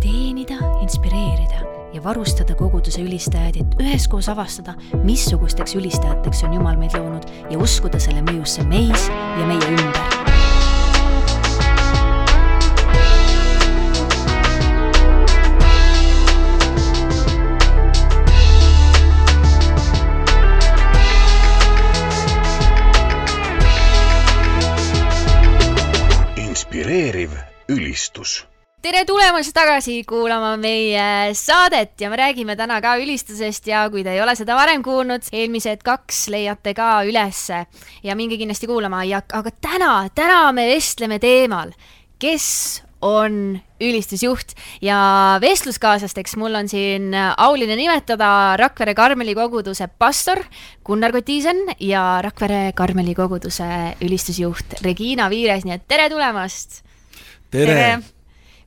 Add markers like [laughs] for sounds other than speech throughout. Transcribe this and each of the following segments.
teenida, inspireerida ja varustada koguduse ülistajaid, et üheskoos avastada, missugusteks ülistajateks on Jumal meid loonud ja uskuda selle mõjusse meis ja meie ümber. Inspireeriv ülistus tere tulemast tagasi kuulama meie saadet ja me räägime täna ka ülistusest ja kui te ei ole seda varem kuulnud, eelmised kaks leiate ka ülesse ja minge kindlasti kuulama ja aga täna, täna me vestleme teemal, kes on ülistusjuht ja vestluskaaslasteks mul on siin auline nimetada Rakvere Karmeli koguduse pastor Gunnar Kotiisen ja Rakvere Karmeli koguduse ülistusjuht Regina Viires, nii et tere tulemast! tere, tere.!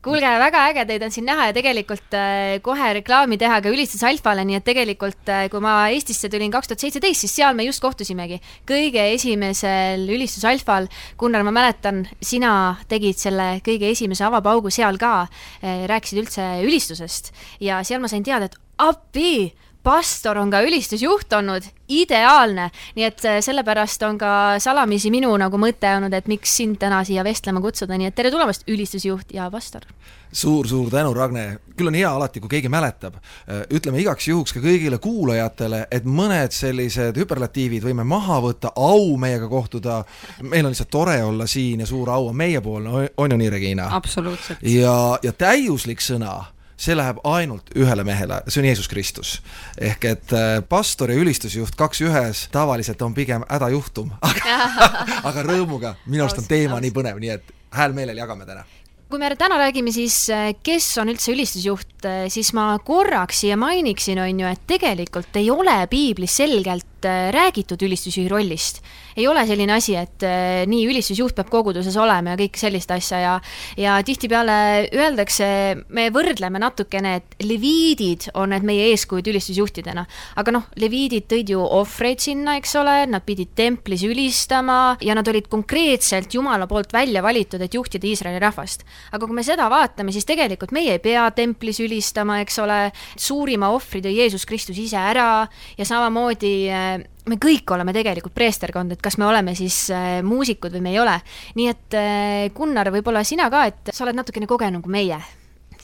Kuulge, väga äge teid on siin näha ja tegelikult äh, kohe reklaami teha ka Ülistus Alfale, nii et tegelikult äh, kui ma Eestisse tulin kaks tuhat seitseteist, siis seal me just kohtusimegi. kõige esimesel Ülistus Alfal, Gunnar, ma mäletan, sina tegid selle kõige esimese avapaugu seal ka, äh, rääkisid üldse ülistusest ja seal ma sain teada, et appi pastor on ka ülistusjuht olnud, ideaalne, nii et äh, sellepärast on ka salamisi minu nagu mõte olnud, et miks sind täna siia vestlema kutsuda, nii et tere tulemast, ülistusjuht ja pastor suur,! suur-suur tänu, Ragne, küll on hea alati, kui keegi mäletab, äh, ütleme igaks juhuks ka kõigile kuulajatele, et mõned sellised hüperlatiivid võime maha võtta, au meiega kohtuda, meil on lihtsalt tore olla siin ja suur au on meiepoolne, on ju nii, Regina? absoluutselt. ja, ja täiuslik sõna see läheb ainult ühele mehele, see on Jeesus Kristus. ehk et äh, pastor ja ülistusjuht kaks ühes tavaliselt on pigem hädajuhtum [laughs] aga, [laughs] aga rõõmuga, minu arust on teema nii põnev, nii et hääl meelel jagame täna. Kui me täna räägime siis, äh, kes on üldse ülistusjuht, äh, siis ma korraks siia mainiksin, on ju, et tegelikult ei ole piiblis selgelt räägitud ülistusjuhi rollist ei ole selline asi, et äh, nii ülistusjuht peab koguduses olema ja kõik sellist asja ja ja tihtipeale öeldakse, me võrdleme natukene, et leviidid on need meie eeskujud ülistusjuhtidena. aga noh, leviidid tõid ju ohvreid sinna, eks ole, nad pidid templis ülistama ja nad olid konkreetselt Jumala poolt välja valitud, et juhtida Iisraeli rahvast. aga kui me seda vaatame, siis tegelikult meie ei pea templis ülistama, eks ole, suurima ohvri tõi Jeesus Kristus ise ära ja samamoodi äh, me kõik oleme tegelikult preesterkond, et kas me oleme siis äh, muusikud või me ei ole. nii et äh, Gunnar, võib-olla sina ka, et sa oled natukene kogenum kui meie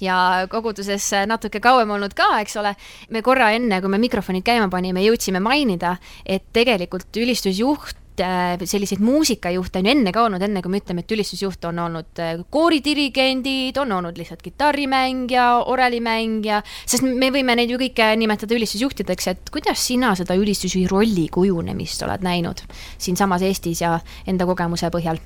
ja koguduses natuke kauem olnud ka, eks ole. me korra enne, kui me mikrofonid käima panime, jõudsime mainida, et tegelikult ülistusjuht Äh, selliseid muusikajuhte on ju enne ka olnud, enne kui me ütleme, et ülistusjuht on olnud äh, kooridirigendid, on olnud lihtsalt kitarrimängija, orelimängija, sest me võime neid ju kõike nimetada ülistusjuhtideks, et kuidas sina seda ülistusjuhi rolli kujunemist oled näinud siinsamas Eestis ja enda kogemuse põhjal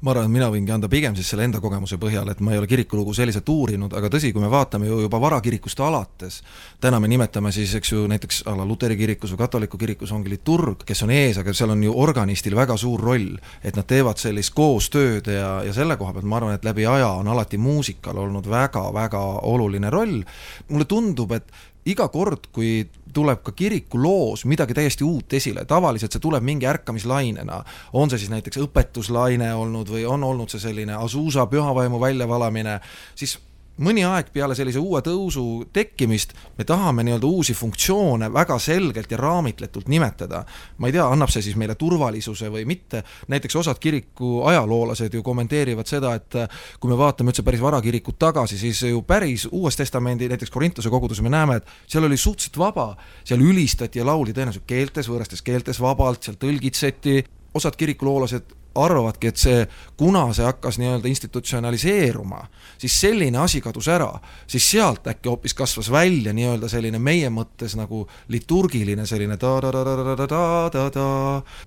ma arvan, et mina võingi anda pigem siis selle enda kogemuse põhjal, et ma ei ole kirikulugu selliselt uurinud, aga tõsi, kui me vaatame ju juba varakirikust alates, täna me nimetame siis, eks ju, näiteks a la luteri kirikus või katoliku kirikus ongi liturg, kes on ees, aga seal on ju organistil väga suur roll, et nad teevad sellist koostööd ja, ja selle koha pealt ma arvan, et läbi aja on alati muusikal olnud väga-väga oluline roll. mulle tundub, et iga kord, kui tuleb ka kirikuloos midagi täiesti uut esile, tavaliselt see tuleb mingi ärkamislainena, on see siis näiteks õpetuslaine olnud või on olnud see selline Azusa pühavaimu väljavalamine, siis mõni aeg peale sellise uue tõusu tekkimist me tahame nii-öelda uusi funktsioone väga selgelt ja raamitletult nimetada. ma ei tea, annab see siis meile turvalisuse või mitte, näiteks osad kiriku ajaloolased ju kommenteerivad seda, et kui me vaatame üldse päris varakirikut tagasi, siis ju päris Uues Testamendi, näiteks Korintuse koguduses me näeme, et seal oli suhteliselt vaba, seal ülistati ja lauldi tõenäoliselt keeltes, võõrastes keeltes vabalt, seal tõlgitseti, osad kirikuloolased arvavadki, et see, kuna see hakkas nii-öelda institutsionaliseeruma, siis selline asi kadus ära, siis sealt äkki hoopis kasvas välja nii-öelda selline meie mõttes nagu liturgiline selline ta-da-da-da-da-da-da,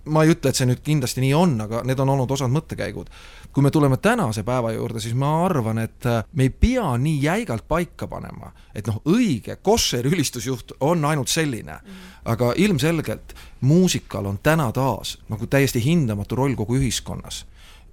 ma ei ütle, et see nüüd kindlasti nii on, aga need on olnud osad mõttekäigud. Kui me tuleme tänase päeva juurde, siis ma arvan, et me ei pea nii jäigalt paika panema, et noh, õige koššer ülistusjuht on ainult selline, aga ilmselgelt muusikal on täna taas nagu täiesti hindamatu roll kogu ühiskonnas.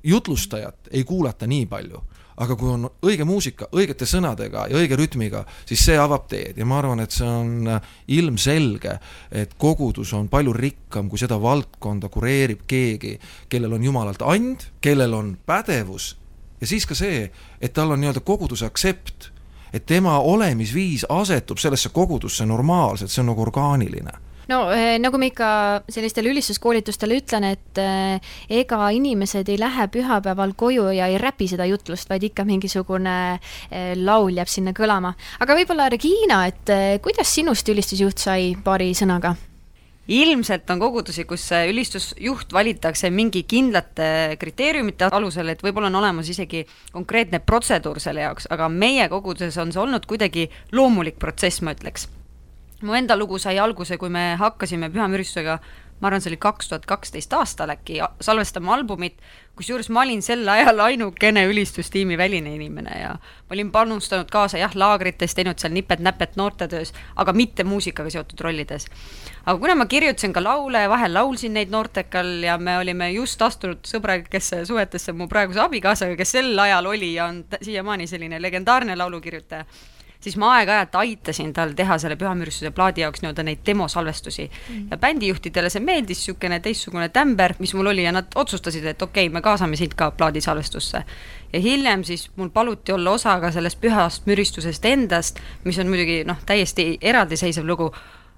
jutlustajat ei kuulata nii palju, aga kui on õige muusika, õigete sõnadega ja õige rütmiga, siis see avab teed. Ja ma arvan, et see on ilmselge, et kogudus on palju rikkam, kui seda valdkonda kureerib keegi, kellel on jumalalt and, kellel on pädevus. Ja siis ka see, et tal on nii-öelda koguduse aktsept et tema olemisviis asetub sellesse kogudusse normaalselt, see on nagu orgaaniline no eh, nagu ma ikka sellistel ülistuskoolitustel ütlen, et eh, ega inimesed ei lähe pühapäeval koju ja ei räpi seda jutlust, vaid ikka mingisugune eh, laul jääb sinna kõlama. aga võib-olla Regina, et kuidas sinust ülistusjuht sai paari sõnaga? ilmselt on kogudusi, kus ülistusjuht valitakse mingi kindlate kriteeriumite alusel, et võib-olla on olemas isegi konkreetne protseduur selle jaoks, aga meie koguduses on see olnud kuidagi loomulik protsess, ma ütleks mu enda lugu sai alguse, kui me hakkasime Pühamüristusega, ma arvan, see oli kaks tuhat kaksteist aastal äkki, salvestama albumit, kusjuures ma olin sel ajal ainukene ülistustiimi väline inimene ja ma olin panustanud kaasa jah, laagrites, teinud seal nipet-näpet noortetöös, aga mitte muusikaga seotud rollides. aga kuna ma kirjutasin ka laule, vahel laulsin neid noortekal ja me olime just astunud sõbrakesse suhetesse mu praeguse abikaasaga, kes sel ajal oli ja on siiamaani selline legendaarne laulukirjutaja siis ma aeg-ajalt aitasin tal teha selle Pühamüristuse plaadi jaoks nii-öelda neid demosalvestusi mm. ja bändijuhtidele see meeldis, niisugune teistsugune tämber, mis mul oli ja nad otsustasid, et okei okay,, me kaasame sind ka plaadisalvestusse. ja hiljem siis mul paluti olla osa ka sellest pühast müristusest endast, mis on muidugi noh, täiesti eraldiseisev lugu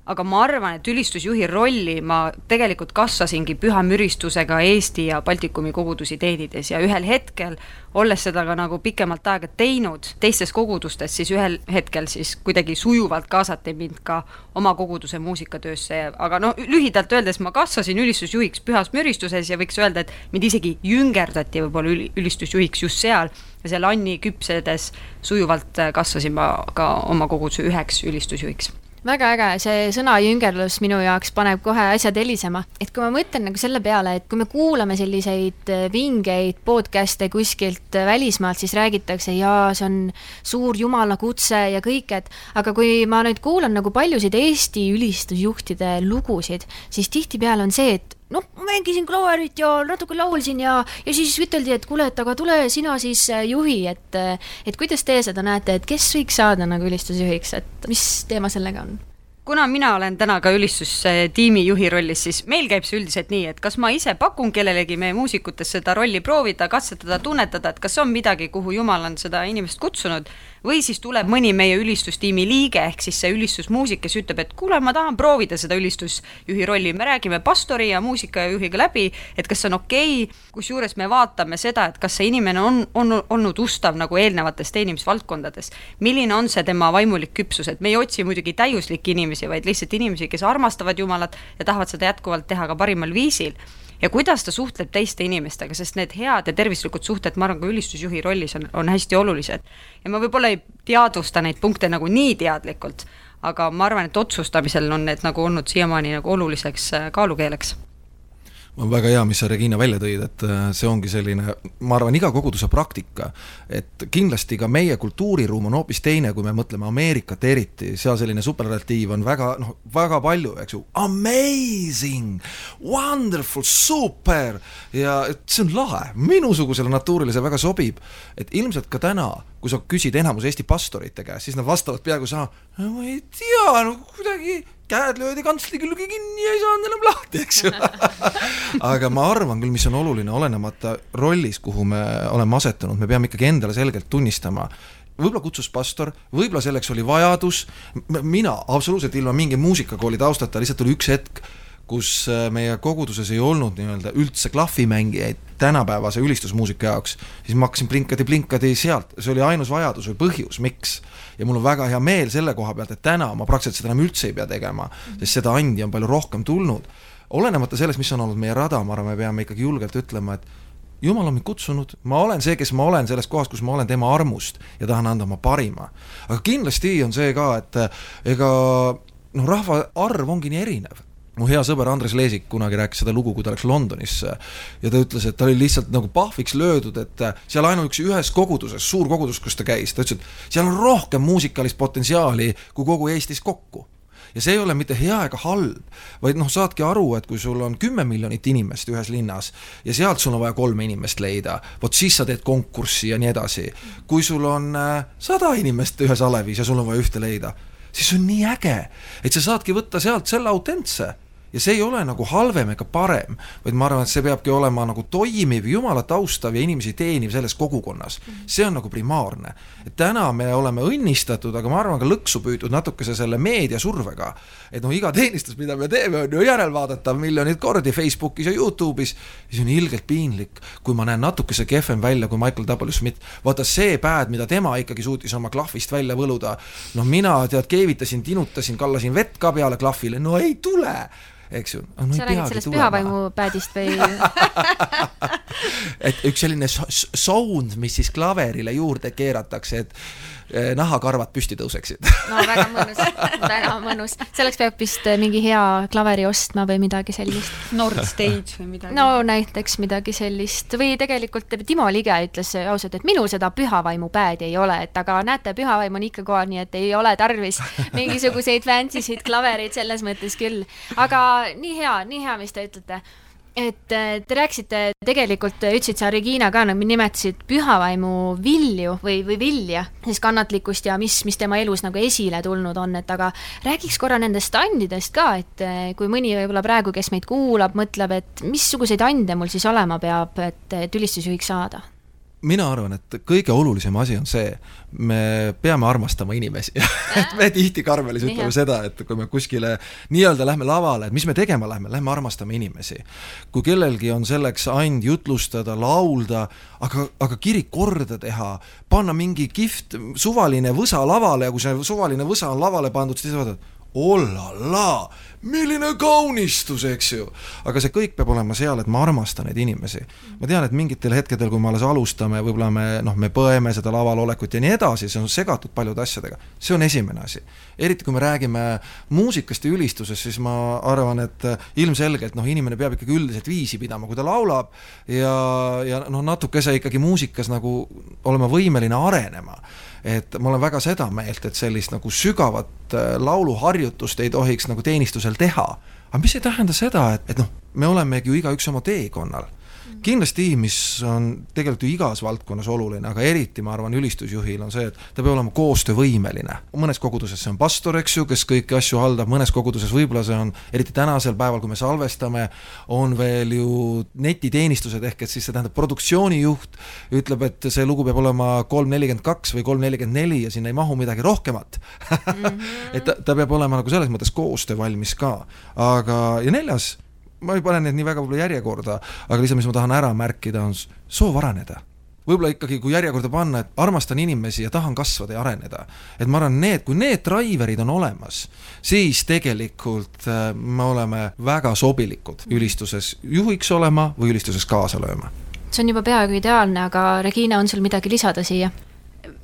aga ma arvan, et ülistusjuhi rolli ma tegelikult kasvasingi püha müristusega Eesti ja Baltikumi kogudusi teenides. Ja ühel hetkel, olles seda ka nagu pikemalt aega teinud teistes kogudustes, siis ühel hetkel siis kuidagi sujuvalt kaasati mind ka oma koguduse muusikatöösse, aga no lühidalt öeldes ma kasvasin ülistusjuhiks pühas müristuses ja võiks öelda, et mind isegi jüngerdati võib-olla üli, ülistusjuhiks just seal. Ja seal Anni küpsedes sujuvalt kasvasin ma ka oma koguduse üheks ülistusjuhiks väga äge, see sõna jüngerlus minu jaoks paneb kohe asjad helisema. et kui ma mõtlen nagu selle peale, et kui me kuulame selliseid äh, vingeid podcast'e kuskilt äh, välismaalt, siis räägitakse, jaa, see on suur jumala kutse ja kõik, et aga kui ma nüüd kuulan nagu paljusid Eesti ülistusjuhtide lugusid, siis tihtipeale on see, et noh, mängisin klaverit ja natuke laulsin ja, ja siis üteldi, et kuule, et aga tule sina siis äh, juhi, et et kuidas teie seda näete, et kes võiks saada nagu ülistusjuhiks, et mis teema sellega on? Kuna mina olen täna ka ülistustiimi juhi rollis, siis meil käib see üldiselt nii, et kas ma ise pakun kellelegi meie muusikutest seda rolli proovida, katsetada, tunnetada, et kas on midagi, kuhu Jumal on seda inimest kutsunud või siis tuleb mõni meie ülistustiimi liige, ehk siis see ülistusmuusik, kes ütleb, et kuule, ma tahan proovida seda ülistusjuhi rolli, me räägime pastori ja muusikajuhiga läbi, et kas see on okei okay., kusjuures me vaatame seda, et kas see inimene on, on olnud ustav nagu eelnevates teenimisvaldkondades. milline on see tema vaimulik küpsus, et me ei otsi muidugi täiuslikke inimesi, vaid lihtsalt inimesi, kes armastavad Jumalat ja tahavad seda jätkuvalt teha ka parimal viisil ja kuidas ta suhtleb teiste inimestega, sest need head ja tervislikud suhted, ma arvan, ka ülistusjuhi rollis on, on hästi olulised. ja ma võib-olla ei teadvusta neid punkte nagu nii teadlikult, aga ma arvan, et otsustamisel on need nagu olnud siiamaani nagu oluliseks äh, kaalukeeleks väga hea, mis sa, Regina, välja tõid, et äh, see ongi selline, ma arvan, iga koguduse praktika, et kindlasti ka meie kultuuriruum on hoopis teine, kui me mõtleme Ameerikat eriti, seal selline superlatiiv on väga, noh, väga palju, eks ju, amazing, wonderful, super! Ja see on lahe, minusugusele natuurile see väga sobib, et ilmselt ka täna, kui sa küsid enamus Eesti pastorite käest, siis nad vastavad peaaegu sama, ma ei tea, no kuidagi käed löödi kantsli külge kinni ja ei saanud enam lahti, eks ju. [laughs] Aga ma arvan küll, mis on oluline, olenemata rollis, kuhu me oleme asetunud, me peame ikkagi endale selgelt tunnistama, võib-olla kutsus pastor, võib-olla selleks oli vajadus, mina absoluutselt ilma mingi muusikakooli taustata, lihtsalt oli üks hetk, kus äh, meie koguduses ei olnud nii-öelda üldse klahvimängijaid tänapäevase ülistusmuusika jaoks, siis ma hakkasin plinkadi-plinkadi sealt, see oli ainus vajadus või põhjus, miks. ja mul on väga hea meel selle koha pealt, et täna ma praktiliselt seda enam üldse ei pea tegema, sest seda andi on palju rohkem tulnud. olenemata sellest, mis on olnud meie rada, ma arvan, me peame ikkagi julgelt ütlema, et jumal on mind kutsunud, ma olen see, kes ma olen selles kohas, kus ma olen tema armust ja tahan anda oma parima. aga kindlasti on see ka, et ega noh, rahvaarv ongi nii erinev mu hea sõber Andres Leesik kunagi rääkis seda lugu, kui ta läks Londonisse ja ta ütles, et ta oli lihtsalt nagu pahviks löödud, et seal ainuüksi ühes koguduses, suur kogudus, kus ta käis, ta ütles, et seal on rohkem muusikalist potentsiaali kui kogu Eestis kokku ja see ei ole mitte hea ega halb, vaid noh, saadki aru, et kui sul on kümme miljonit inimest ühes linnas ja sealt sul on vaja kolme inimest leida, vot siis sa teed konkurssi ja nii edasi. kui sul on äh, sada inimest ühes alevis ja sul on vaja ühte leida, siis on nii äge, et sa saadki võtta sealt selle autentse ja see ei ole nagu halvem ega parem, vaid ma arvan, et see peabki olema nagu toimiv, Jumalat austav ja inimesi teeniv selles kogukonnas. see on nagu primaarne. et täna me oleme õnnistatud, aga ma arvan ka lõksu püütud natukese selle meediasurvega. et noh, iga teenistus, mida me teeme, on ju järelvaadatav miljoneid kordi Facebookis ja Youtube'is, siis on ilgelt piinlik, kui ma näen natukese kehvem välja kui Michael W Smith. vaata see pad, mida tema ikkagi suutis oma klahvist välja võluda, noh mina tead, keevitasin, tinutasin, kallasin vett ka peale klahvile, no ei tule eks ju no,. sa räägid sellest pühavaimu päädist või [laughs] et üks selline sound, mis siis klaverile juurde keeratakse, et nahakarvad püsti tõuseksid. [laughs] no väga mõnus, väga mõnus. selleks peab vist eh, mingi hea klaveri ostma või midagi sellist. Nord Stage või midagi. no näiteks midagi sellist või tegelikult Timo Lige ütles ausalt, et minul seda pühavaimu päädi ei ole, et aga näete, pühavaim on ikka kohal, nii et ei ole tarvis [laughs] mingisuguseid fancy sid klavereid selles mõttes küll. aga nii hea, nii hea, mis te ütlete et äh, te rääkisite tegelikult, ütlesid sa, Regina, ka nagu nimetasid pühavaimu vilju või, või vilja, siis kannatlikkust ja mis, mis tema elus nagu esile tulnud on, et aga räägiks korra nendest andidest ka, et äh, kui mõni võib-olla praegu, kes meid kuulab, mõtleb, et missuguseid ande mul siis olema peab, et, et ülistusjuhiks saada mina arvan, et kõige olulisem asi on see, me peame armastama inimesi. [laughs] Et me tihti Karmelis ütleme Nii, seda, et kui me kuskile nii-öelda lähme lavale, et mis me tegema lähme, lähme armastama inimesi. kui kellelgi on selleks and jutlustada, laulda, aga, aga kirik korda teha, panna mingi kihvt suvaline võsa lavale ja kui see suvaline võsa on lavale pandud, siis vaatad, ollala, milline kaunistus, eks ju. aga see kõik peab olema seal, et ma armastan neid inimesi. ma tean, et mingitel hetkedel, kui me alles alustame, võib-olla me noh, me põeme seda lavalolekut ja nii edasi, see on segatud paljude asjadega. see on esimene asi. eriti kui me räägime muusikast ja ülistusest, siis ma arvan, et ilmselgelt noh, inimene peab ikkagi üldiselt viisi pidama, kui ta laulab ja, ja noh, natukese ikkagi muusikas nagu olema võimeline arenema et ma olen väga seda meelt, et sellist nagu sügavat äh, lauluharjutust ei tohiks nagu teenistusel teha. aga mis ei tähenda seda, et, et noh, me olemegi ju igaüks oma teekonnal kindlasti, mis on tegelikult ju igas valdkonnas oluline, aga eriti ma arvan, ülistusjuhil on see, et ta peab olema koostöövõimeline. mõnes koguduses see on pastor, eks ju, kes kõiki asju haldab, mõnes koguduses võib-olla see on, eriti tänasel päeval, kui me salvestame, on veel ju netiteenistused, ehk et siis see tähendab produktsioonijuht ütleb, et see lugu peab olema kolm nelikümmend kaks või kolm nelikümmend neli ja sinna ei mahu midagi rohkemat [laughs] et ta, ta peab olema nagu selles mõttes koostöövalmis ka. aga, ja neljas ma ei pane neid nii väga võib-olla järjekorda, aga lihtsalt, mis ma tahan ära märkida, on soov areneda võib-olla ikkagi, kui järjekorda panna, et armastan inimesi ja tahan kasvada ja areneda. et ma arvan, need, kui need driver'id on olemas, siis tegelikult äh, me oleme väga sobilikud ülistuses juhiks olema või ülistuses kaasa lööma. see on juba peaaegu ideaalne, aga Regina, on sul midagi lisada siia?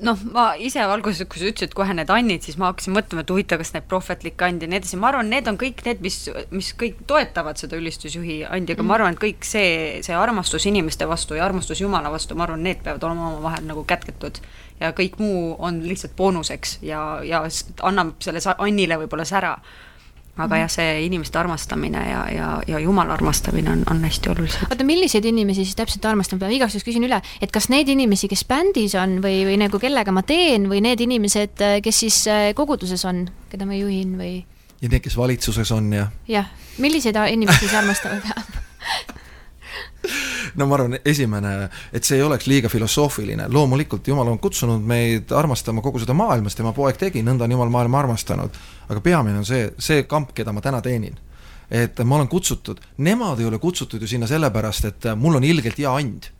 Noh, ma ise alguses, kui sa ütlesid kohe need annid, siis ma hakkasin mõtlema, et huvitav, kas need prohvetlikke andi ja nii edasi, ma arvan, need on kõik need, mis, mis kõik toetavad seda ülistusjuhi andi, aga mm. ma arvan, et kõik see, see armastus inimeste vastu ja armastus Jumala vastu, ma arvan, need peavad olema omavahel nagu kätketud. ja kõik muu on lihtsalt boonuseks ja, ja annab selle Annile võib-olla sära aga mm. jah, see inimeste armastamine ja, ja, ja Jumala armastamine on, on hästi olulised. oota, milliseid inimesi siis täpselt armastama peab, igaks juhuks küsin üle, et kas neid inimesi, kes bändis on või, või nagu kellega ma teen või need inimesed, kes siis äh, koguduses on, keda ma juhin või? ja need, kes valitsuses on ja? jah, milliseid inimesi siis armastama peab [laughs] no ma arvan, esimene, et see ei oleks liiga filosoofiline, loomulikult Jumal on kutsunud meid armastama kogu seda maailma, sest tema poeg tegi, nõnda on Jumal maailma armastanud. aga peamine on see, see kamp, keda ma täna teenin. et ma olen kutsutud, nemad ei ole kutsutud ju sinna sellepärast, et mul on ilgelt hea and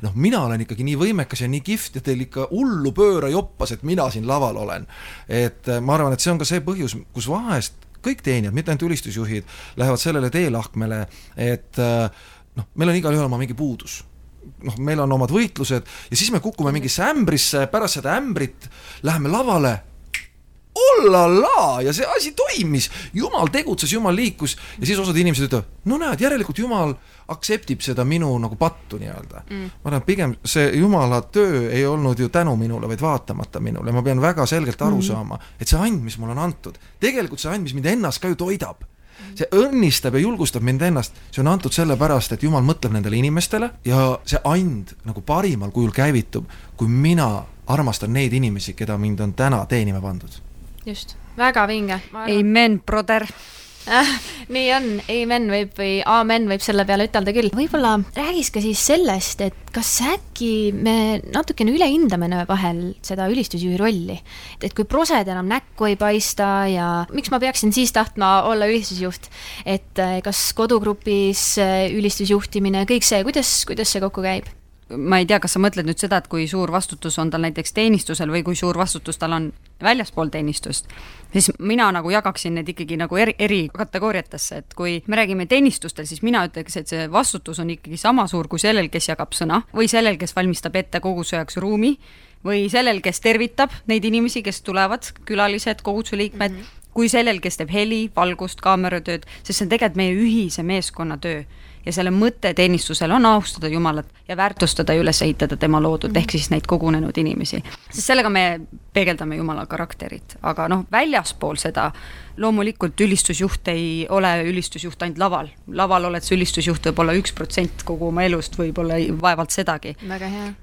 noh, mina olen ikkagi nii võimekas ja nii kihvt ja teil ikka hullu pööra joppas, et mina siin laval olen. et ma arvan, et see on ka see põhjus, kus vahest kõik teenijad, mitte ainult ülistusjuhid, lähevad sellele teelahkmele, et äh, noh, meil on igalühel oma mingi puudus. noh, meil on omad võitlused ja siis me kukume mingisse ämbrisse, pärast seda ämbrit läheme lavale. Ollala! Ja see asi toimis, jumal tegutses, jumal liikus ja siis osad inimesed ütlevad, no näed, järelikult jumal aktseptib seda minu nagu pattu nii-öelda. Mm.. ma arvan, pigem see jumala töö ei olnud ju tänu minule, vaid vaatamata minule, ma pean väga selgelt aru mm. saama, et see and, mis mulle on antud, tegelikult see and, mis mind ennast ka ju toidab see õnnistab ja julgustab mind ennast, see on antud sellepärast, et Jumal mõtleb nendele inimestele ja see and nagu parimal kujul käivitub, kui mina armastan neid inimesi, keda mind on täna teenima pandud. just, väga vinge. Amen, brother nii on, amen võib või aamen võib selle peale ütelda küll. võib-olla räägiks ka siis sellest, et kas äkki me natukene ülehindame vahel seda ülistusjuhi rolli. et kui prosed enam näkku ei paista ja miks ma peaksin siis tahtma olla ülistusjuht, et eh, kas kodugrupis eh, ülistusjuhtimine, kõik see, kuidas, kuidas see kokku käib? Ma ei tea, kas sa mõtled nüüd seda, et kui suur vastutus on tal näiteks teenistusel või kui suur vastutus tal on väljaspool teenistust, siis mina nagu jagaksin need ikkagi nagu eri, eri kategooriatesse, et kui me räägime teenistustel, siis mina ütleks, et see vastutus on ikkagi sama suur kui sellel, kes jagab sõna või sellel, kes valmistab ette koguse jaoks ruumi või sellel, kes tervitab neid inimesi, kes tulevad, külalised, koguduse liikmed mm, -hmm. kui sellel, kes teeb heli, valgust, kaameratööd, sest see on tegelikult meie ühise meeskonnatöö ja selle mõte teenistusel on austada Jumalat ja väärtustada ja üles ehitada tema loodud mm, -hmm. ehk siis neid kogunenud inimesi. sest sellega me peegeldame Jumala karakterit, aga noh, väljaspool seda loomulikult ülistusjuht ei ole ülistusjuht ainult laval. laval oled sa ülistusjuht võib-olla üks protsent kogu oma elust, võib-olla vaevalt sedagi.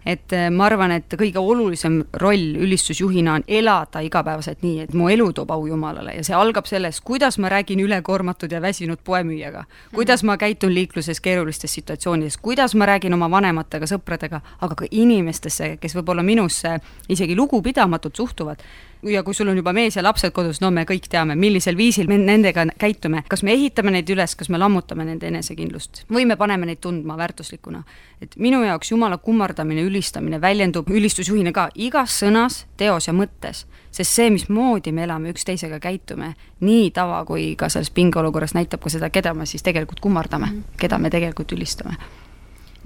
et eh, ma arvan, et kõige olulisem roll ülistusjuhina on elada igapäevaselt nii, et mu elu toob au Jumalale. Ja see algab sellest, kuidas ma räägin ülekoormatud ja väsinud poemüüjaga, kuidas ma käitun liikluses keerulistes situatsioonides, kuidas ma räägin oma vanematega, sõpradega, aga ka inimestesse, kes võib-olla minusse isegi lugupidamatult suhtuvad ja kui sul on juba mees ja lapsed kodus, no me kõik teame, millisel viisil me nendega käitume, kas me ehitame neid üles, kas me lammutame nende enesekindlust? Või me paneme neid tundma väärtuslikuna. et minu jaoks Jumala kummardamine, ülistamine väljendub ülistusjuhina ka igas sõnas, teos ja mõttes, sest see, mismoodi me elame, üksteisega käitume, nii tava kui ka selles pingeolukorras näitab ka seda, keda me siis tegelikult kummardame keda me tegelikult ülistame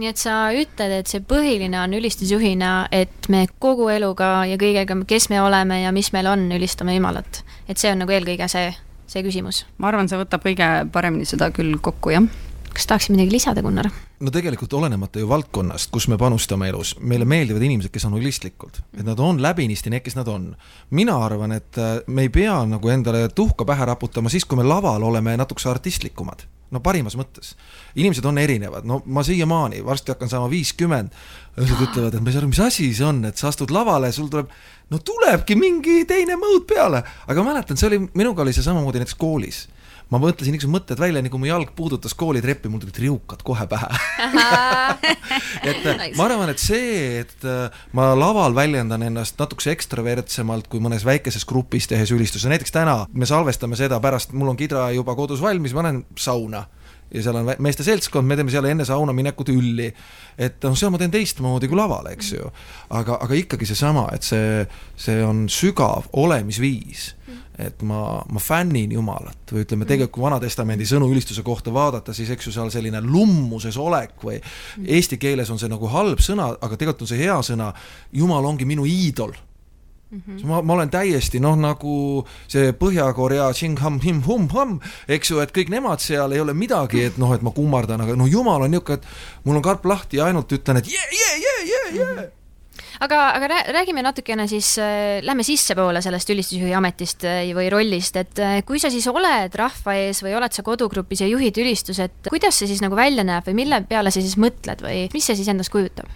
nii et sa ütled, et see põhiline on ülistusjuhina, et me kogu eluga ja kõigega, kes me oleme ja mis meil on, ülistame Jumalat. et see on nagu eelkõige see, see küsimus. ma arvan, see võtab kõige paremini seda küll kokku, jah kas tahaksid midagi lisada, Gunnar? no tegelikult olenemata ju valdkonnast, kus me panustame elus, meile meeldivad inimesed, kes on holistlikud, et nad on läbinisti need, kes nad on. mina arvan, et äh, me ei pea nagu endale tuhka pähe raputama siis, kui me laval oleme natukese artistlikumad no parimas mõttes. inimesed on erinevad, no ma siiamaani, varsti hakkan saama viiskümmend, ühed ütlevad, et ma ei saa aru, mis asi see on, et sa astud lavale, sul tuleb, no tulebki mingi teine mõõt peale, aga mäletan, see oli, minuga oli see samamoodi näiteks koolis ma mõtlesin niisugused mõtted välja, nii kui mu jalg puudutas koolitreppi, mul tulid riukad kohe pähe. [laughs] Et nice. ma arvan, et see, et äh, ma laval väljendan ennast natukese ekstravertsemalt kui mõnes väikeses grupis tehes ülistuse, näiteks täna me salvestame seda pärast, mul on kidra juba kodus valmis, ma lähen sauna ja seal on meeste seltskond, me teeme seal enne sauna minekut ülli. et noh, seal ma teen teistmoodi kui laval, eks ju. aga, aga ikkagi seesama, et see, see on sügav olemisviis et ma, ma fännin Jumalat või ütleme, tegelikult kui Vana-testamendi sõnu ülistuse kohta vaadata, siis eks ju seal selline lummuses olek või eesti keeles on see nagu halb sõna, aga tegelikult on see hea sõna, Jumal ongi minu iidol Mm -hmm. ma, ma olen täiesti noh, nagu see Põhja-Korea eks ju, et kõik nemad seal ei ole midagi, et noh, et ma kummardan, aga no jumal on niisugune, et mul on karp lahti ja ainult ütlen, et jee, jee, jee, jee, jee aga, aga räägime natukene siis äh,, lähme sissepoole sellest ülistusjuhi ametist äh, või rollist, et äh, kui sa siis oled rahva ees või oled sa kodugrupis ja juhid ülistust, kuidas see siis nagu välja näeb või mille peale sa siis mõtled või mis see siis endast kujutab?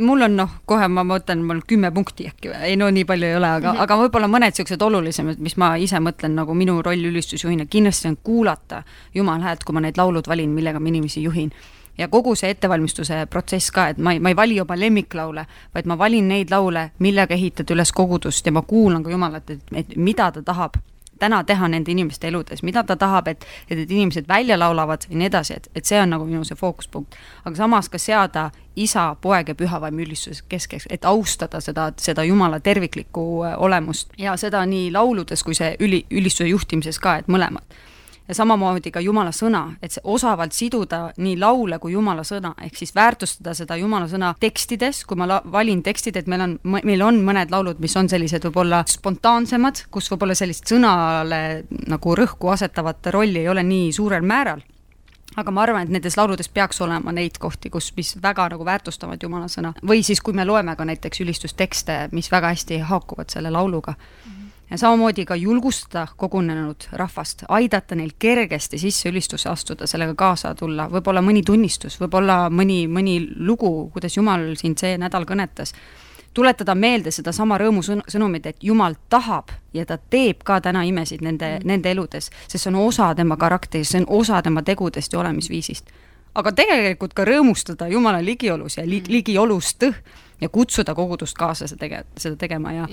Mul on noh, kohe ma mõtlen, mul kümme punkti äkki ei no nii palju ei ole, aga mm, -hmm. aga võib-olla mõned niisugused olulisemad, mis ma ise mõtlen nagu minu roll ülistusjuhina, kindlasti on kuulata Jumala häält, kui ma need laulud valin, millega ma inimesi juhin. Ja kogu see ettevalmistuse protsess ka, et ma ei, ma ei vali oma lemmiklaule, vaid ma valin neid laule, millega ehitada üles kogudust. Ja ma kuulan ka Jumalat, et, et mida ta tahab täna teha nende inimeste eludes, mida ta tahab, et, et need inimesed välja laulavad ja nii edasi, et, et see on nagu minu see fookuspunkt. aga samas ka seada isa, poeg ja pühavaim ülistuse keskeks, et austada seda, seda Jumala terviklikku äh, olemust ja seda nii lauludes kui see üli, ülistuse juhtimises ka, et mõlemat ja samamoodi ka Jumala sõna, et see osavalt siduda nii laule kui Jumala sõna, ehk siis väärtustada seda Jumala sõna tekstides, kui ma la-, valin tekstid, et meil on, meil on mõned laulud, mis on sellised võib-olla spontaansemad, kus võib-olla sellist sõnale nagu rõhku asetavat rolli ei ole nii suurel määral aga ma arvan, et nendes lauludes peaks olema neid kohti, kus, mis väga nagu väärtustavad Jumala sõna. või siis, kui me loeme ka näiteks ülistustekste, mis väga hästi haakuvad selle lauluga mm. -hmm ja samamoodi ka julgustada kogunenud rahvast, aidata neil kergesti sisse ülistusse astuda, sellega kaasa tulla, võib-olla mõni tunnistus, võib-olla mõni, mõni lugu, kuidas Jumal sind see nädal kõnetas. tuletada meelde sedasama rõõmusõnumit, et Jumal tahab ja ta teeb ka täna imesid nende mm., nende eludes, sest see on osa tema karakterist, see on osa tema tegudest ja olemisviisist. aga tegelikult ka rõõmustada Jumala ligiolus ja li, mm. ligiolust ja kutsuda kogudust kaasa seda tege-, seda tegema ja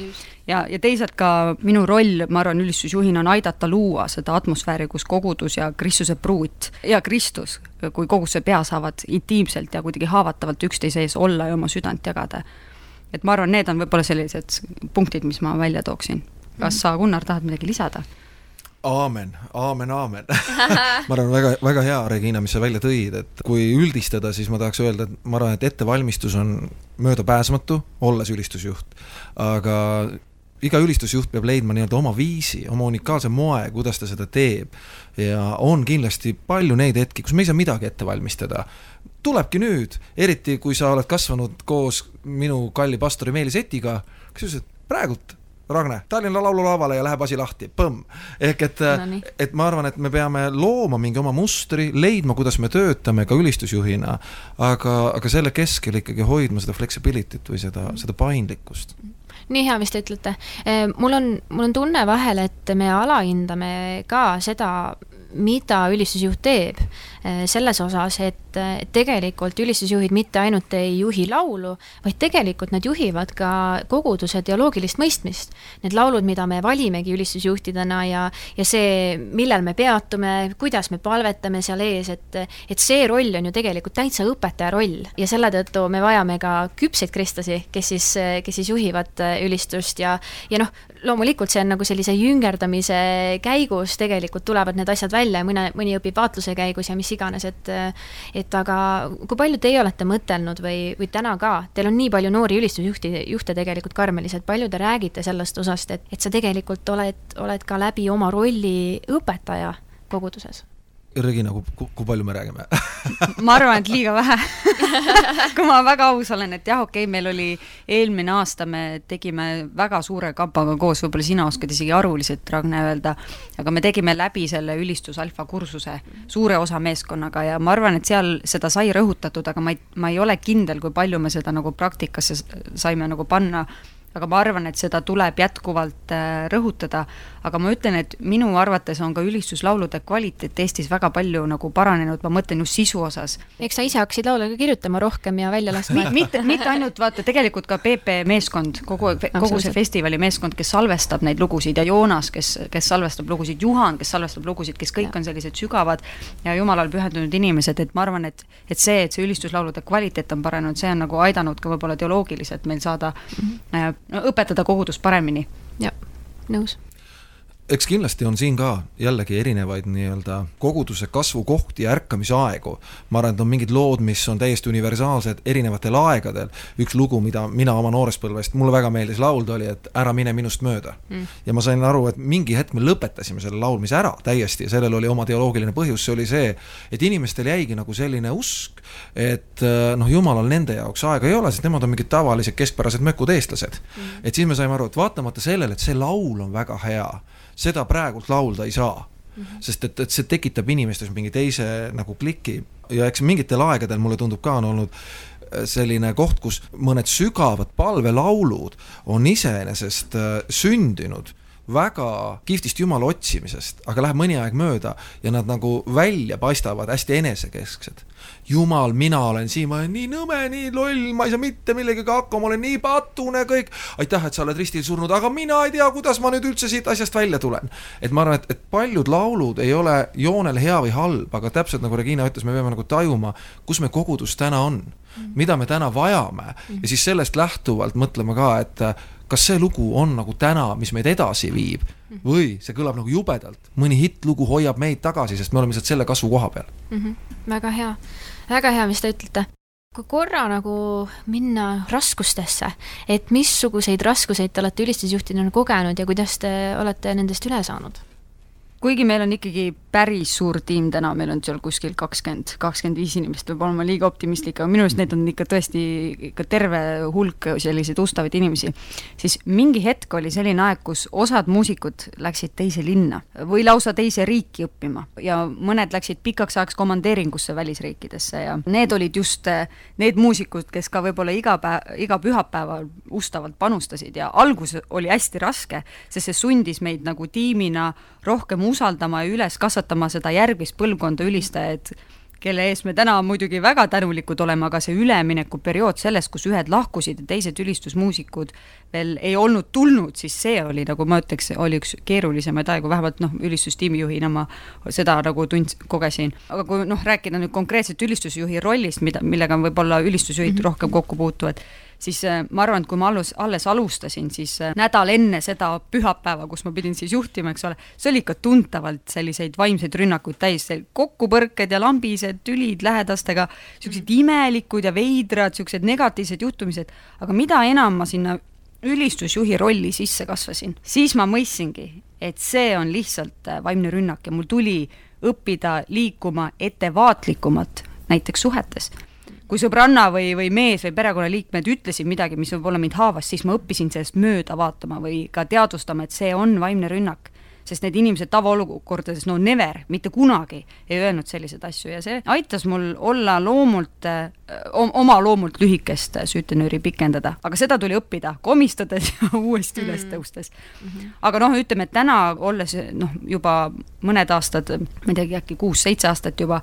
ja, ja teisalt ka minu roll, ma arvan, ülistusjuhina on aidata luua seda atmosfääri, kus kogudus ja Kristuse pruut ja Kristus kui koguduse pea saavad intiimselt ja kuidagi haavatavalt üksteise ees olla ja oma südant jagada. et ma arvan, need on võib-olla sellised punktid, mis ma välja tooksin. kas mhm. sa, Gunnar, tahad midagi lisada? Aamen, aamen, aamen [laughs] ma arvan, väga, väga hea, Regina, mis sa välja tõid, et kui üldistada, siis ma tahaks öelda, et ma arvan, et ettevalmistus on möödapääsmatu, olles ülistusjuht, aga iga ülistusjuht peab leidma nii-öelda oma viisi, oma unikaalse moe, kuidas ta seda teeb. ja on kindlasti palju neid hetki, kus me ei saa midagi ette valmistada. tulebki nüüd, eriti kui sa oled kasvanud koos minu kalli pastori Meelis Etiga, kes ütles, et praegult Ragne, Tallinna laululavale ja läheb asi lahti, põmm. ehk et no,, et ma arvan, et me peame looma mingi oma mustri, leidma, kuidas me töötame ka ülistusjuhina, aga, aga selle keskel ikkagi hoidma seda flexibility't või seda, seda paindlikkust nii hea, mis te ütlete. mul on, mul on tunne vahel, et me alahindame ka seda, mida ülistusjuht teeb eh, selles osas, et tegelikult ülistusjuhid mitte ainult ei juhi laulu, vaid tegelikult nad juhivad ka koguduse dialoogilist mõistmist. Need laulud, mida me valimegi ülistusjuhtidena ja, ja see, millel me peatume, kuidas me palvetame seal ees, et, et see roll on ju tegelikult täitsa õpetaja roll ja selle tõttu me vajame ka küpseid kristlasi, kes siis, kes siis juhivad ülistust ja, ja noh, loomulikult see on nagu sellise jüngerdamise käigus tegelikult tulevad need asjad välja ja mõne, mõni õpib vaatluse käigus ja mis iganes, et et aga kui palju teie olete mõtelnud või, või täna ka, teil on nii palju noori ülistusjuhti, juhte tegelikult Karmelis, et palju te räägite sellest osast, et, et sa tegelikult oled, oled ka läbi oma rolli õpetaja koguduses Regina, kui, kui palju me räägime? [laughs] Ma arvan, et liiga vähe. [laughs] Kui ma väga aus olen, et jah, okei okay,, meil oli eelmine aasta, me tegime väga suure kampaga koos, võib-olla sina oskad isegi arvuliselt, Ragne, öelda, aga me tegime läbi selle ülistus alfa kursuse suure osa meeskonnaga ja ma arvan, et seal seda sai rõhutatud, aga ma ei, ma ei ole kindel, kui palju me seda nagu praktikasse saime nagu panna aga ma arvan, et seda tuleb jätkuvalt äh, rõhutada, aga ma ütlen, et minu arvates on ka ülistuslaulude kvaliteet Eestis väga palju nagu paranenud, ma mõtlen just sisu osas. eks sa ise hakkasid laule ka kirjutama rohkem ja välja [laughs] laskma mitte, mitte ainult, vaata, tegelikult ka PP meeskond, kogu, kogu see festivali meeskond, kes salvestab neid lugusid ja Joonas, kes, kes salvestab lugusid, Juhan, kes salvestab lugusid, kes kõik ja. on sellised sügavad ja jumalale pühendunud inimesed, et ma arvan, et et see, et see ülistuslaulude kvaliteet on paranenud, see on nagu aidanud ka võib-olla teoloogiliselt meil saada mm -hmm no õpetada kogudust paremini. jah, nõus eks kindlasti on siin ka jällegi erinevaid nii-öelda koguduse kasvukohti ja ärkamisaegu. ma arvan, et on mingid lood, mis on täiesti universaalsed erinevatel aegadel. üks lugu, mida mina oma noorest põlvest, mulle väga meeldis laulda, oli, et ära mine minust mööda mm.. ja ma sain aru, et mingi hetk me lõpetasime selle laulmise ära täiesti ja sellel oli oma teoloogiline põhjus, see oli see, et inimestel jäigi nagu selline usk, et noh, jumalal nende jaoks aega ei ole, sest nemad on mingid tavalised keskpärased mökud eestlased. Mm.. et siis me saime aru, et vaatamata sellele, et see laul on väga hea seda praegult laulda ei saa. -hmm. sest et, et see tekitab inimestes mingi teise nagu kliki ja eks mingitel aegadel mulle tundub ka on olnud äh, selline koht, kus mõned sügavad palvelaulud on iseenesest äh, sündinud väga kihvtist Jumala otsimisest, aga läheb mõni aeg mööda ja nad nagu välja paistavad hästi enesekesksed jumal, mina olen siin, ma olen nii nõme, nii loll, ma ei saa mitte millegagi hakkama, ma olen nii patune kõik. aitäh, et sa oled ristil surnud, aga mina ei tea, kuidas ma nüüd üldse siit asjast välja tulen. et ma arvan, et, et paljud laulud ei ole joonel hea või halb, aga täpselt nagu Regina ütles, me peame nagu tajuma, kus me kogudus täna on, mida me täna vajame ja siis sellest lähtuvalt mõtlema ka, et kas see lugu on nagu täna, mis meid edasi viib või see kõlab nagu jubedalt, mõni hittlugu hoiab meid tagasi, sest me oleme lihtsalt selle kasvu koha peal mm. -hmm. väga hea väga hea, mis te ütlete. kui korra nagu minna raskustesse, et missuguseid raskuseid te olete ülistusjuhtidena kogenud ja kuidas te olete nendest üle saanud? Kuigi meil on ikkagi päris suur tiim täna, meil on seal kuskil kakskümmend, kakskümmend viis inimest, võib olema liiga optimistlik, aga minu arust neid on ikka tõesti ikka terve hulk selliseid ustavaid inimesi, siis mingi hetk oli selline aeg, kus osad muusikud läksid teise linna või lausa teise riiki õppima ja mõned läksid pikaks ajaks komandeeringusse välisriikidesse ja need olid just eh, need muusikud, kes ka võib-olla iga päev, iga pühapäeval ustavalt panustasid ja algus oli hästi raske, sest see sundis meid nagu tiimina rohkem usaldama ja üles kasvatama seda järgmist põlvkonda ülistajaid, kelle ees me täna muidugi väga tänulikud oleme, aga see üleminekuperiood sellest, kus ühed lahkusid ja teised ülistusmuusikud veel ei olnud tulnud, siis see oli nagu ma ütleks, oli üks keerulisemaid aegu, vähemalt noh, ülistustiimi juhina ma seda nagu tund-, kogesin. aga kui noh, rääkida nüüd konkreetselt ülistusjuhi rollist, mida, millega võib-olla ülistusjuhid mm -hmm. rohkem kokku puutuvad, siis äh, ma arvan, et kui ma alles, alles alustasin, siis äh, nädal enne seda pühapäeva, kus ma pidin siis juhtima, eks ole, see oli ikka tuntavalt selliseid vaimseid rünnakuid täis, kokkupõrked ja lambised, tülid lähedastega, niisugused imelikud ja veidrad, niisugused negatiivsed juhtumised, aga mida enam ma sinna ülistusjuhi rolli sisse kasvasin, siis ma mõistsingi, et see on lihtsalt äh, vaimne rünnak ja mul tuli õppida liikuma ettevaatlikumalt, näiteks suhetes kui sõbranna või, või mees või perekonnaliikmed ütlesid midagi, mis võib-olla mind haavas, siis ma õppisin sellest mööda vaatama või ka teadvustama, et see on vaimne rünnak sest need inimesed tavaolukordades no never, mitte kunagi ei öelnud selliseid asju ja see aitas mul olla loomult, oma loomult lühikest süütenööri pikendada, aga seda tuli õppida komistades ja [laughs] uuesti üles mm. tõustes mm. -hmm. aga noh, ütleme, et täna olles noh, juba mõned aastad, ma ei teagi, äkki kuus-seitse aastat juba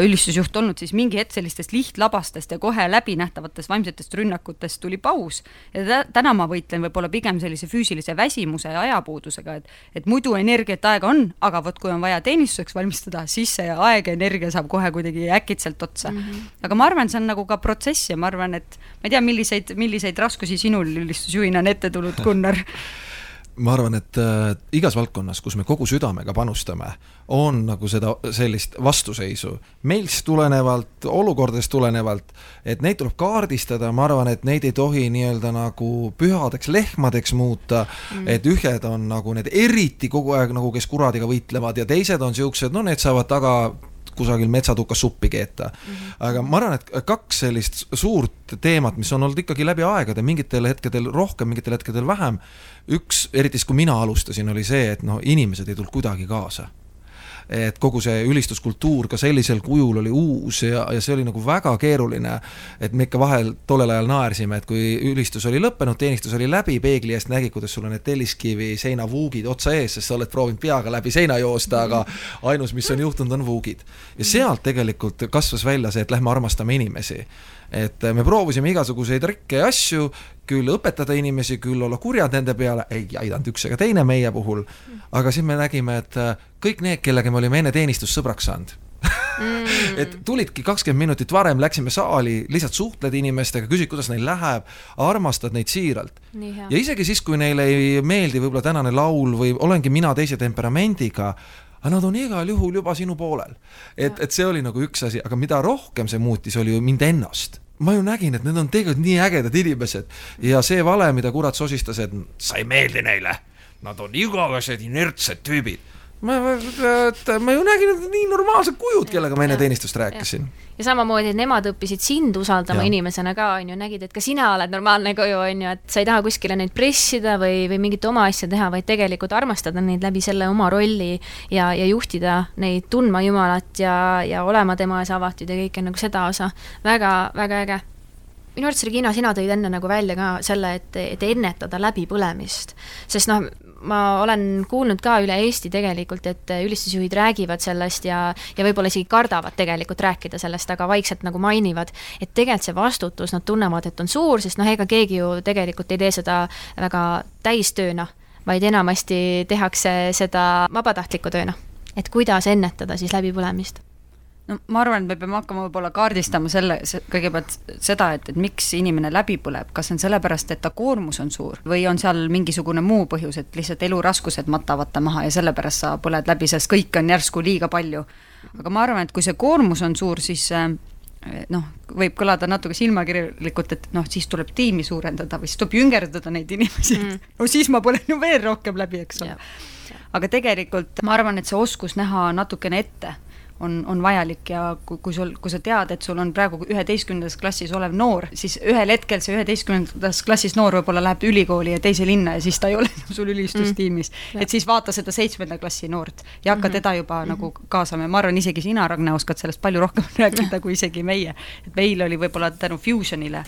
ülistusjuht olnud, siis mingi hetk sellistest lihtlabastest ja kohe läbinähtavatest vaimsetest rünnakutest tuli paus. ja täna ma võitlen võib-olla pigem sellise füüsilise väsimuse ja ajapuudusega, et, et muidu energiat, aega on, aga vot kui on vaja teenistuseks valmistada, siis see aeg ja energia saab kohe kuidagi äkitselt otsa mm. -hmm. aga ma arvan, see on nagu ka protsess ja ma arvan, et ma ei tea, milliseid, milliseid raskusi sinul ülistusjuhina on ette tulnud, Gunnar [laughs] ma arvan, et äh, igas valdkonnas, kus me kogu südamega panustame, on nagu seda, sellist vastuseisu. meist tulenevalt, olukordadest tulenevalt, et neid tuleb kaardistada, ma arvan, et neid ei tohi nii-öelda nagu pühadeks lehmadeks muuta mm., et ühed on nagu need eriti kogu aeg nagu, kes kuradiga võitlevad ja teised on niisugused, no need saavad taga kusagil metsatukas suppi keeta mm. -hmm. aga ma arvan, et kaks sellist suurt teemat, mis on olnud ikkagi läbi aegade, mingitel hetkedel rohkem, mingitel hetkedel vähem, üks, eriti siis kui mina alustasin, oli see, et noh, inimesed ei tulnud kuidagi kaasa et kogu see ülistuskultuur ka sellisel kujul oli uus ja, ja see oli nagu väga keeruline. et me ikka vahel tollel ajal naersime, et kui ülistus oli lõppenud, teenistus oli läbi, peegli eest nägi, kuidas sul on need telliskivi seinavuugid otsa ees, sest sa oled proovinud peaga läbi seina joosta, aga ainus, mis on juhtunud, on vuugid. ja sealt tegelikult kasvas välja see, et lähme armastame inimesi et me proovisime igasuguseid trikke ja asju, küll õpetada inimesi, küll olla kurjad nende peale, ei aidanud üks ega teine meie puhul, aga siis me nägime, et äh, kõik need, kellega me olime enne teenistust sõbraks saanud mm. [laughs] et tulidki kakskümmend minutit varem, läksime saali, lihtsalt suhtled inimestega, küsid, kuidas neil läheb, armastad neid siiralt. ja isegi siis, kui neile ei meeldi võib-olla tänane laul või olengi mina teise temperamendiga, aga nad on igal juhul juba sinu poolel. et, et see oli nagu üks asi, aga mida rohkem see muutis, oli ju mind ennast. Ma ju nägin, et need on tegelikult nii ägedad inimesed. Ja see vale, mida kurat sosistas, et sa ei meeldi neile, nad on igavesed inertsed tüübid ma, et ma ju nägin, et nii normaalsed kujud, kellega ma enne teenistust rääkisin. ja samamoodi, et nemad õppisid sind usaldama ja. inimesena ka, on ju, nägid, et ka sina oled normaalne kuju, on ju, et sa ei taha kuskile neid pressida või, või mingit oma asja teha, vaid tegelikult armastada neid läbi selle oma rolli ja, ja juhtida neid tundma Jumalat ja, ja olema tema ees avatud ja kõike nagu seda osa väga,. väga-väga äge minu arvates, Regina, sina tõid enne nagu välja ka selle, et, et ennetada läbipõlemist. sest noh, ma olen kuulnud ka üle Eesti tegelikult, et ülistusjuhid räägivad sellest ja, ja võib-olla isegi kardavad tegelikult rääkida sellest, aga vaikselt nagu mainivad, et tegelikult see vastutus, nad tunnevad, et on suur, sest noh, ega keegi ju tegelikult ei tee seda väga täistööna, vaid enamasti tehakse seda vabatahtliku tööna. et kuidas ennetada siis läbipõlemist no ma arvan, et me peame hakkama võib-olla kaardistama selle, kõigepealt seda, et, et miks inimene läbi põleb, kas on sellepärast, et ta koormus on suur või on seal mingisugune muu põhjus, et lihtsalt eluraskused matavad ta maha ja sellepärast sa põled läbi, sest kõike on järsku liiga palju. aga ma arvan, et kui see koormus on suur, siis eh, noh, võib kõlada natuke silmakirjalikult, et noh, siis tuleb tiimi suurendada või siis tuleb jüngerdada neid inimesi. Mm., no siis ma põlen ju veel rohkem läbi, eks ole. Aga tegelikult ma arvan, et see oskus näha natukene ette on, on vajalik ja kui, kui sul, kui sa tead, et sul on praegu üheteistkümnendas klassis olev noor, siis ühel hetkel see üheteistkümnendas klassis noor võib-olla läheb ülikooli ja teise linna ja siis ta ei ole enam [laughs] sul ülistustiimis mm.. et siis vaata seda seitsmenda klassi noort ja hakka mm -hmm. teda juba mm -hmm. nagu kaasama ja ma arvan, isegi sina, Ragne, oskad sellest palju rohkem [laughs] rääkida kui isegi meie. et meil oli võib-olla tänu Fusionile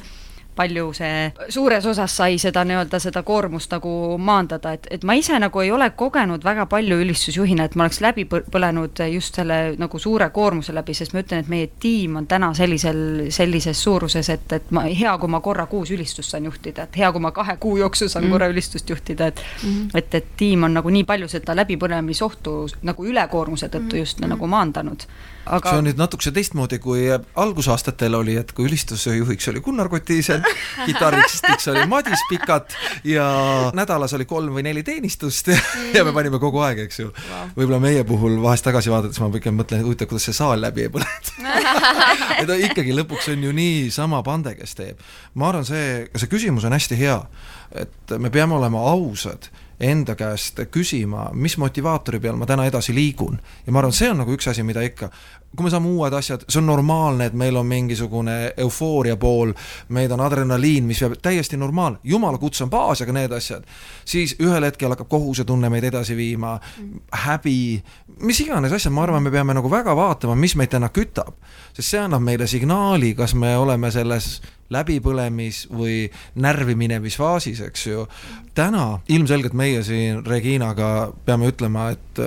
palju see suures osas sai seda nii-öelda seda koormust nagu maandada, et, et ma ise nagu ei ole kogenud väga palju ülistusjuhina, et ma oleks läbi põlenud just selle nagu suure koormuse läbi, sest ma ütlen, et meie tiim on täna sellisel, sellises suuruses, et, et ma, hea, kui ma korra kuus ülistust saan juhtida, et hea, kui ma kahe kuu jooksul saan mm. korra ülistust juhtida, et mm -hmm. et, et tiim on nagu nii palju seda läbipõlemisohtu nagu ülekoormuse tõttu mm. just mm -hmm. nagu maandanud aga see on nüüd natukese teistmoodi, kui algusaastatel oli, et kui ülistusjuhiks oli Gunnar Kotiisen, [laughs] kitarristiks oli Madis Pikat ja nädalas oli kolm või neli teenistust. Ja, ja me panime kogu aeg, eks ju. Wow.. võib-olla meie puhul vahest tagasi vaadates ma pigem mõtlen, huvitav, kuidas see saal läbi ei põlenud [laughs] et ikkagi lõpuks on ju niisama pande, kes teeb. ma arvan, see, see küsimus on hästi hea, et me peame olema ausad enda käest küsima, mis motivaatori peal ma täna edasi liigun. ja ma arvan, see on nagu üks asi, mida ikka, kui me saame uued asjad, see on normaalne, et meil on mingisugune eufooria pool, meil on adrenaliin, mis peab täiesti normaalne, jumala kutse on baas, aga need asjad, siis ühel hetkel hakkab kohusetunne meid edasi viima, häbi, mis iganes asjad, ma arvan, me peame nagu väga vaatama, mis meid täna kütab. sest see annab meile signaali, kas me oleme selles läbipõlemis või närvi minevis faasis, eks ju. täna ilmselgelt meie siin Reginaga peame ütlema, et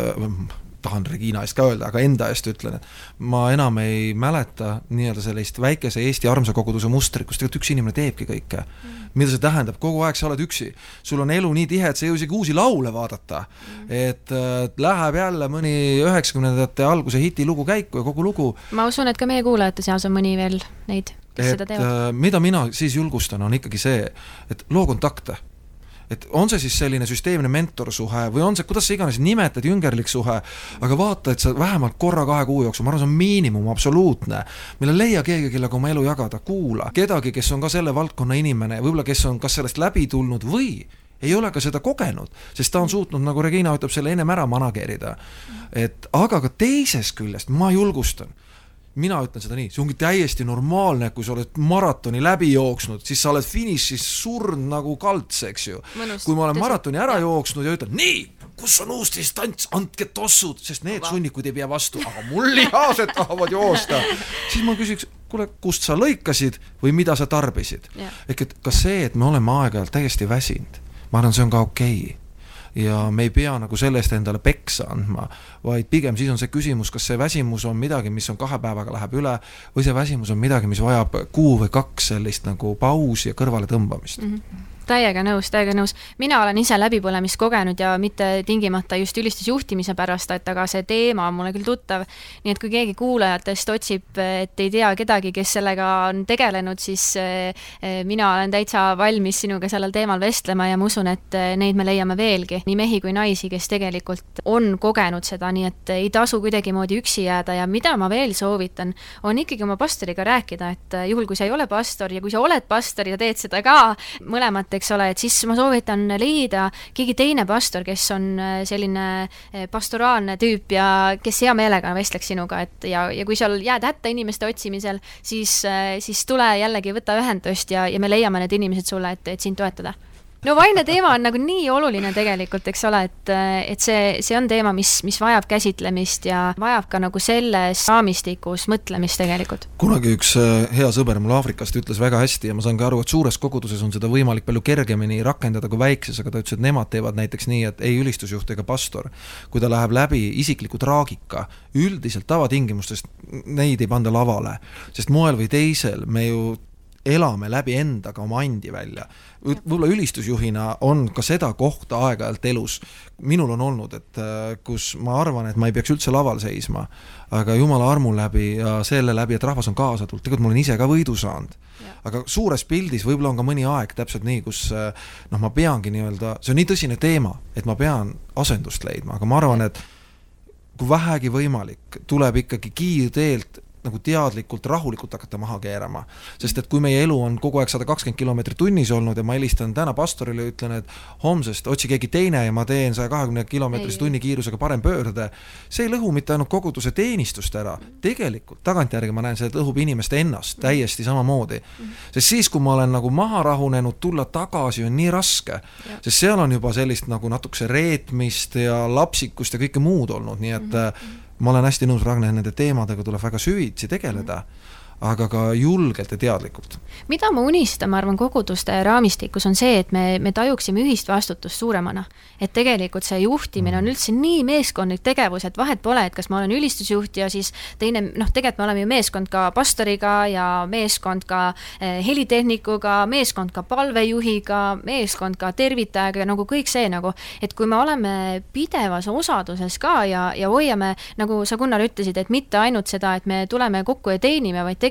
tahan Regina eest ka öelda, aga enda eest ütlen, et ma enam ei mäleta nii-öelda sellist väikese Eesti armsa koguduse mustrit, kus tegelikult üks inimene teebki kõike mm.. mida see tähendab, kogu aeg sa oled üksi. sul on elu nii tihe, et sa ei jõua isegi uusi laule vaadata mm.. et äh, läheb jälle mõni üheksakümnendate alguse hitilugu käiku ja kogu lugu. ma usun, et ka meie kuulajate seas on mõni veel neid, kes et, seda teevad. Äh, mida mina siis julgustan, on ikkagi see, et loo kontakte et on see siis selline süsteemne mentorsuhe või on see, kuidas sa iganes nimetad, jüngerlik suhe, aga vaata, et sa vähemalt korra kahe kuu jooksul, ma arvan, see on miinimum, absoluutne, mille leia keegi, kellega oma elu jagada, kuula kedagi, kes on ka selle valdkonna inimene, võib-olla kes on kas sellest läbi tulnud või ei ole ka seda kogenud, sest ta on suutnud, nagu Regina ütleb, selle ennem ära manageerida. et aga ka teisest küljest ma julgustan mina ütlen seda nii, see ongi täiesti normaalne, kui sa oled maratoni läbi jooksnud, siis sa oled finišis surnud nagu kalts, eks ju. kui ma olen maratoni ära jooksnud ja ütlen nii, kus on uus distants, andke tossud, sest need sunnikud ei pea vastu, aga mul lihased tahavad joosta. [laughs] siis ma küsiks, kuule, kust sa lõikasid või mida sa tarbisid. ehk et ka see, et me oleme aeg-ajalt täiesti väsinud, ma arvan, see on ka okei. okay ja me ei pea nagu selle eest endale peksa andma, vaid pigem siis on see küsimus, kas see väsimus on midagi, mis on kahe päevaga läheb üle või see väsimus on midagi, mis vajab kuu või kaks sellist nagu pausi ja kõrvaletõmbamist mm. -hmm täiega nõus, täiega nõus. mina olen ise läbipõlemist kogenud ja mitte tingimata just ülistusjuhtimise pärast, et aga see teema on mulle küll tuttav. nii et kui keegi kuulajatest otsib, et ei tea kedagi, kes sellega on tegelenud, siis eh, mina olen täitsa valmis sinuga sellel teemal vestlema ja ma usun, et eh, neid me leiame veelgi, nii mehi kui naisi, kes tegelikult on kogenud seda, nii et ei tasu kuidagimoodi üksi jääda ja mida ma veel soovitan, on ikkagi oma pastoriga rääkida, et juhul, kui sa ei ole pastor ja kui sa oled pastor ja teed seda ka, mõlemat eks ole, et siis ma soovitan leida keegi teine pastor, kes on äh, selline äh, pastoraalne tüüp ja kes hea meelega vestleks sinuga, et ja, ja kui seal jääd hätta inimeste otsimisel, siis, äh, siis tule jällegi, võta ühendust ja, ja me leiame need inimesed sulle, et, et sind toetada no vaimne teema on nagu nii oluline tegelikult, eks ole, et, et see, see on teema, mis, mis vajab käsitlemist ja vajab ka nagu selles raamistikus mõtlemist tegelikult. kunagi üks äh, hea sõber mul Aafrikast ütles väga hästi ja ma saan ka aru, et suures koguduses on seda võimalik palju kergemini rakendada kui väikses, aga ta ütles, et nemad teevad näiteks nii, et ei ülistusjuht ega pastor, kui ta läheb läbi isikliku traagika, üldiselt tavatingimustest neid ei panda lavale, sest moel või teisel me ju elame läbi endaga oma andi välja. võib-olla ülistusjuhina on ka seda kohta aeg-ajalt elus, minul on olnud, et äh, kus ma arvan, et ma ei peaks üldse laval seisma, aga jumala armu läbi ja selle läbi, et rahvas on kaasa tulnud, tegelikult ma olen ise ka võidu saanud. aga suures pildis võib-olla on ka mõni aeg täpselt nii, kus äh, noh, ma peangi nii-öelda, see on nii tõsine teema, et ma pean asendust leidma, aga ma arvan, et kui vähegi võimalik, tuleb ikkagi kiirteelt nagu teadlikult, rahulikult hakata maha keerama. sest et kui meie elu on kogu aeg sada kakskümmend kilomeetrit tunnis olnud ja ma helistan täna pastorile ja ütlen, et homsest otsi keegi teine ja ma teen saja kahekümne kilomeetrise tunni kiirusega parempöörde, see ei lõhu mitte ainult koguduse teenistust ära, tegelikult tagantjärgi ma näen, see lõhub inimest ennast täiesti samamoodi. sest siis, kui ma olen nagu maha rahunenud, tulla tagasi on nii raske, sest seal on juba sellist nagu natukese reetmist ja lapsikust ja kõike muud olnud, nii et mm -hmm. Ma olen hästi nõus, Ragne, nende teemadega tuleb väga süvitsi tegeleda mm. -hmm aga ka julgelt ja teadlikult. mida ma unistan, ma arvan, koguduste raamistikus, on see, et me, me tajuksime ühist vastutust suuremana. et tegelikult see juhtimine on mm. üldse nii meeskondlik tegevus, et vahet pole, et kas ma olen ülistusjuht ja siis teine, noh, tegelikult me oleme ju meeskond ka pastoriga ja meeskond ka eh, helitehnikuga, meeskond ka palvejuhiga, meeskond ka tervitajaga ja nagu kõik see nagu, et kui me oleme pidevas osaduses ka ja, ja hoiame, nagu sa, Gunnar, ütlesid, et mitte ainult seda, et me tuleme kokku ja teenime, vaid tegelikult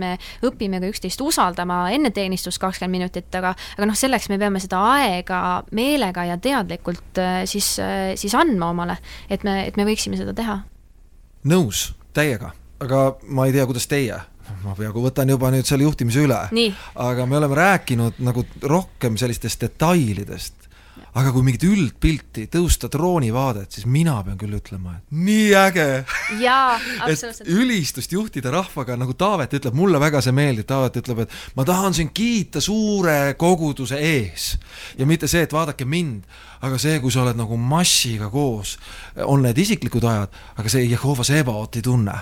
me õpime ka üksteist usaldama enne teenistust kakskümmend minutit, aga, aga noh, selleks me peame seda aega meelega ja teadlikult äh, siis, äh, siis andma omale, et me, et me võiksime seda teha. nõus, täiega, aga ma ei tea, kuidas teie ma peaaegu võtan juba nüüd selle juhtimise üle. aga me oleme rääkinud nagu rohkem sellistest detailidest, aga kui mingit üldpilti, tõusta droonivaadet, siis mina pean küll ütlema, et nii äge. [laughs] absoluutselt. ülistust juhtida rahvaga, nagu Taavet ütleb, mulle väga see meeldib, Taavet ütleb, et ma tahan sind kiita suure koguduse ees. ja mitte see, et vaadake mind, aga see, kui sa oled nagu massiga koos, on need isiklikud ajad, aga see Jehova Sebaoti tunne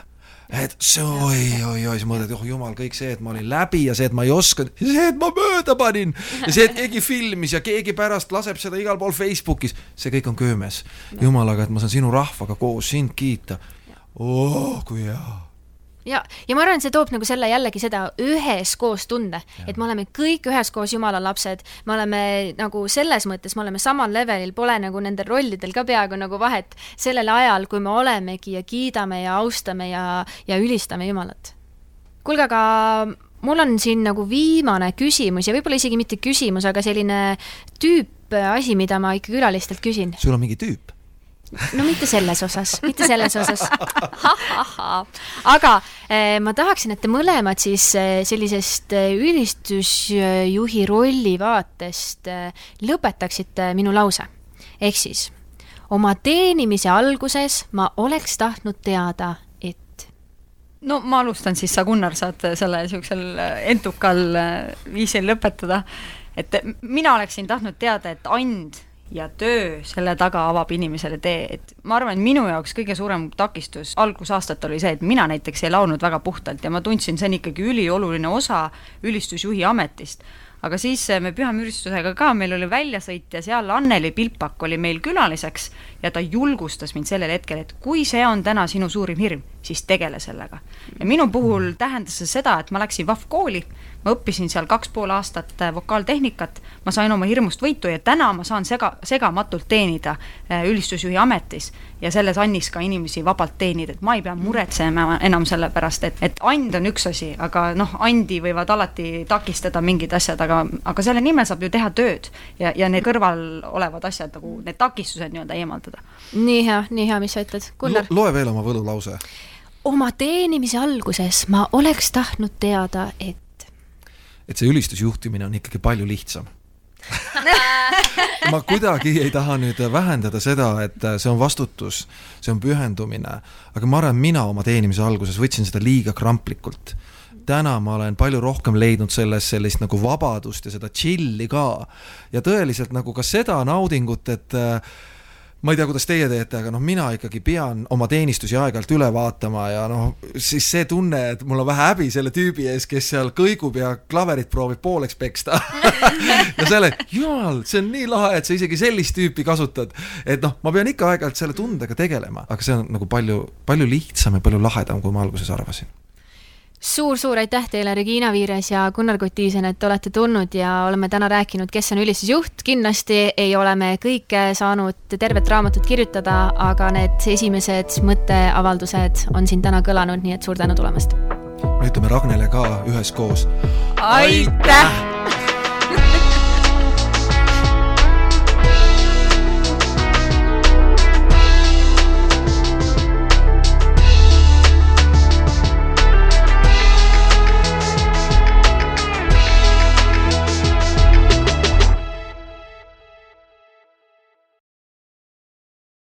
et see oi-oi-oi, siis mõtled, oh jumal, kõik see, et ma olin läbi ja see, et ma ei osanud, see, et ma mööda panin. Ja see, et keegi filmis ja keegi pärast laseb seda igal pool Facebookis, see kõik on köömes. jumal, aga et ma saan sinu rahvaga koos sind kiita. oh, kui hea ja, ja ma arvan, et see toob nagu selle jällegi seda üheskoos tunde, et me oleme kõik üheskoos Jumala lapsed, me oleme nagu selles mõttes, me oleme samal levelil, pole nagu nendel rollidel ka peaaegu nagu vahet sellel ajal, kui me olemegi ja kiidame ja austame ja, ja ülistame Jumalat. kuulge, aga mul on siin nagu viimane küsimus ja võib-olla isegi mitte küsimus, aga selline tüüp asi, mida ma ikka külalistelt küsin. sul on mingi tüüp? No mitte selles osas, mitte selles osas. [laughs] aga eh, ma tahaksin, et te mõlemad siis eh, sellisest eh, ülistusjuhi rolli vaatest lõpetaksite minu lause. ehk siis oma teenimise alguses ma oleks tahtnud teada, et. no ma alustan siis, sa, Gunnar, saad selle niisugusel entukal viisil lõpetada. et mina oleksin tahtnud teada, et and ja töö selle taga avab inimesele tee, et ma arvan, et minu jaoks kõige suurem takistus algusaastat oli see, et mina näiteks ei laulnud väga puhtalt ja ma tundsin, see on ikkagi ülioluline osa ülistusjuhi ametist aga siis eh, me pühamüristusega ka, meil oli väljasõit ja seal Anneli Pilpak oli meil külaliseks ja ta julgustas mind sellel hetkel, et kui see on täna sinu suurim hirm, siis tegele sellega. ja minu puhul tähendas see seda, et ma läksin VAF kooli, ma õppisin seal kaks pool aastat eh, vokaaltehnikat, ma sain oma hirmust võitu ja täna ma saan sega, segamatult teenida eh, ülistusjuhi ametis ja selles annis ka inimesi vabalt teenida, et ma ei pea muretsema enam selle pärast, et, et and on üks asi, aga noh, andi võivad alati takistada mingid asjad, aga, aga selle nimel saab ju teha tööd ja, ja need kõrval olevad asjad nagu need takistused nii-öelda eemaldada. nii hea, nii hea, mis sa ütled, Gunnar Lo? loe veel oma võlulause. oma teenimise alguses ma oleks tahtnud teada, et et see ülistusjuhtimine on ikkagi palju lihtsam [laughs] ma kuidagi ei taha nüüd vähendada seda, et see on vastutus, see on pühendumine, aga ma arvan, mina oma teenimise alguses võtsin seda liiga kramplikult. täna ma olen palju rohkem leidnud selles sellist nagu vabadust ja seda tšilli ka ja tõeliselt nagu ka seda naudingut, et äh, ma ei tea, kuidas teie teete, aga noh, mina ikkagi pean oma teenistusi aeg-ajalt üle vaatama ja noh, siis see tunne, et mul on vähe häbi selle tüübi ees, kes seal kõigub ja klaverit proovib pooleks peksta [laughs] ja selle, jumal, see on nii lahe, et sa isegi sellist tüüpi kasutad. et noh, ma pean ikka aeg-ajalt selle tundega tegelema, aga see on nagu palju, palju lihtsam ja palju lahedam, kui ma alguses arvasin suur-suur aitäh teile, Regina Viires ja Gunnar Kotiisen, et olete tulnud ja oleme täna rääkinud, kes on ülistusjuht. kindlasti ei ole me kõike saanud tervet raamatut kirjutada, aga need esimesed mõtteavaldused on siin täna kõlanud, nii et suur tänu tulemast. me ütleme Ragnele ka üheskoos. aitäh, aitäh!!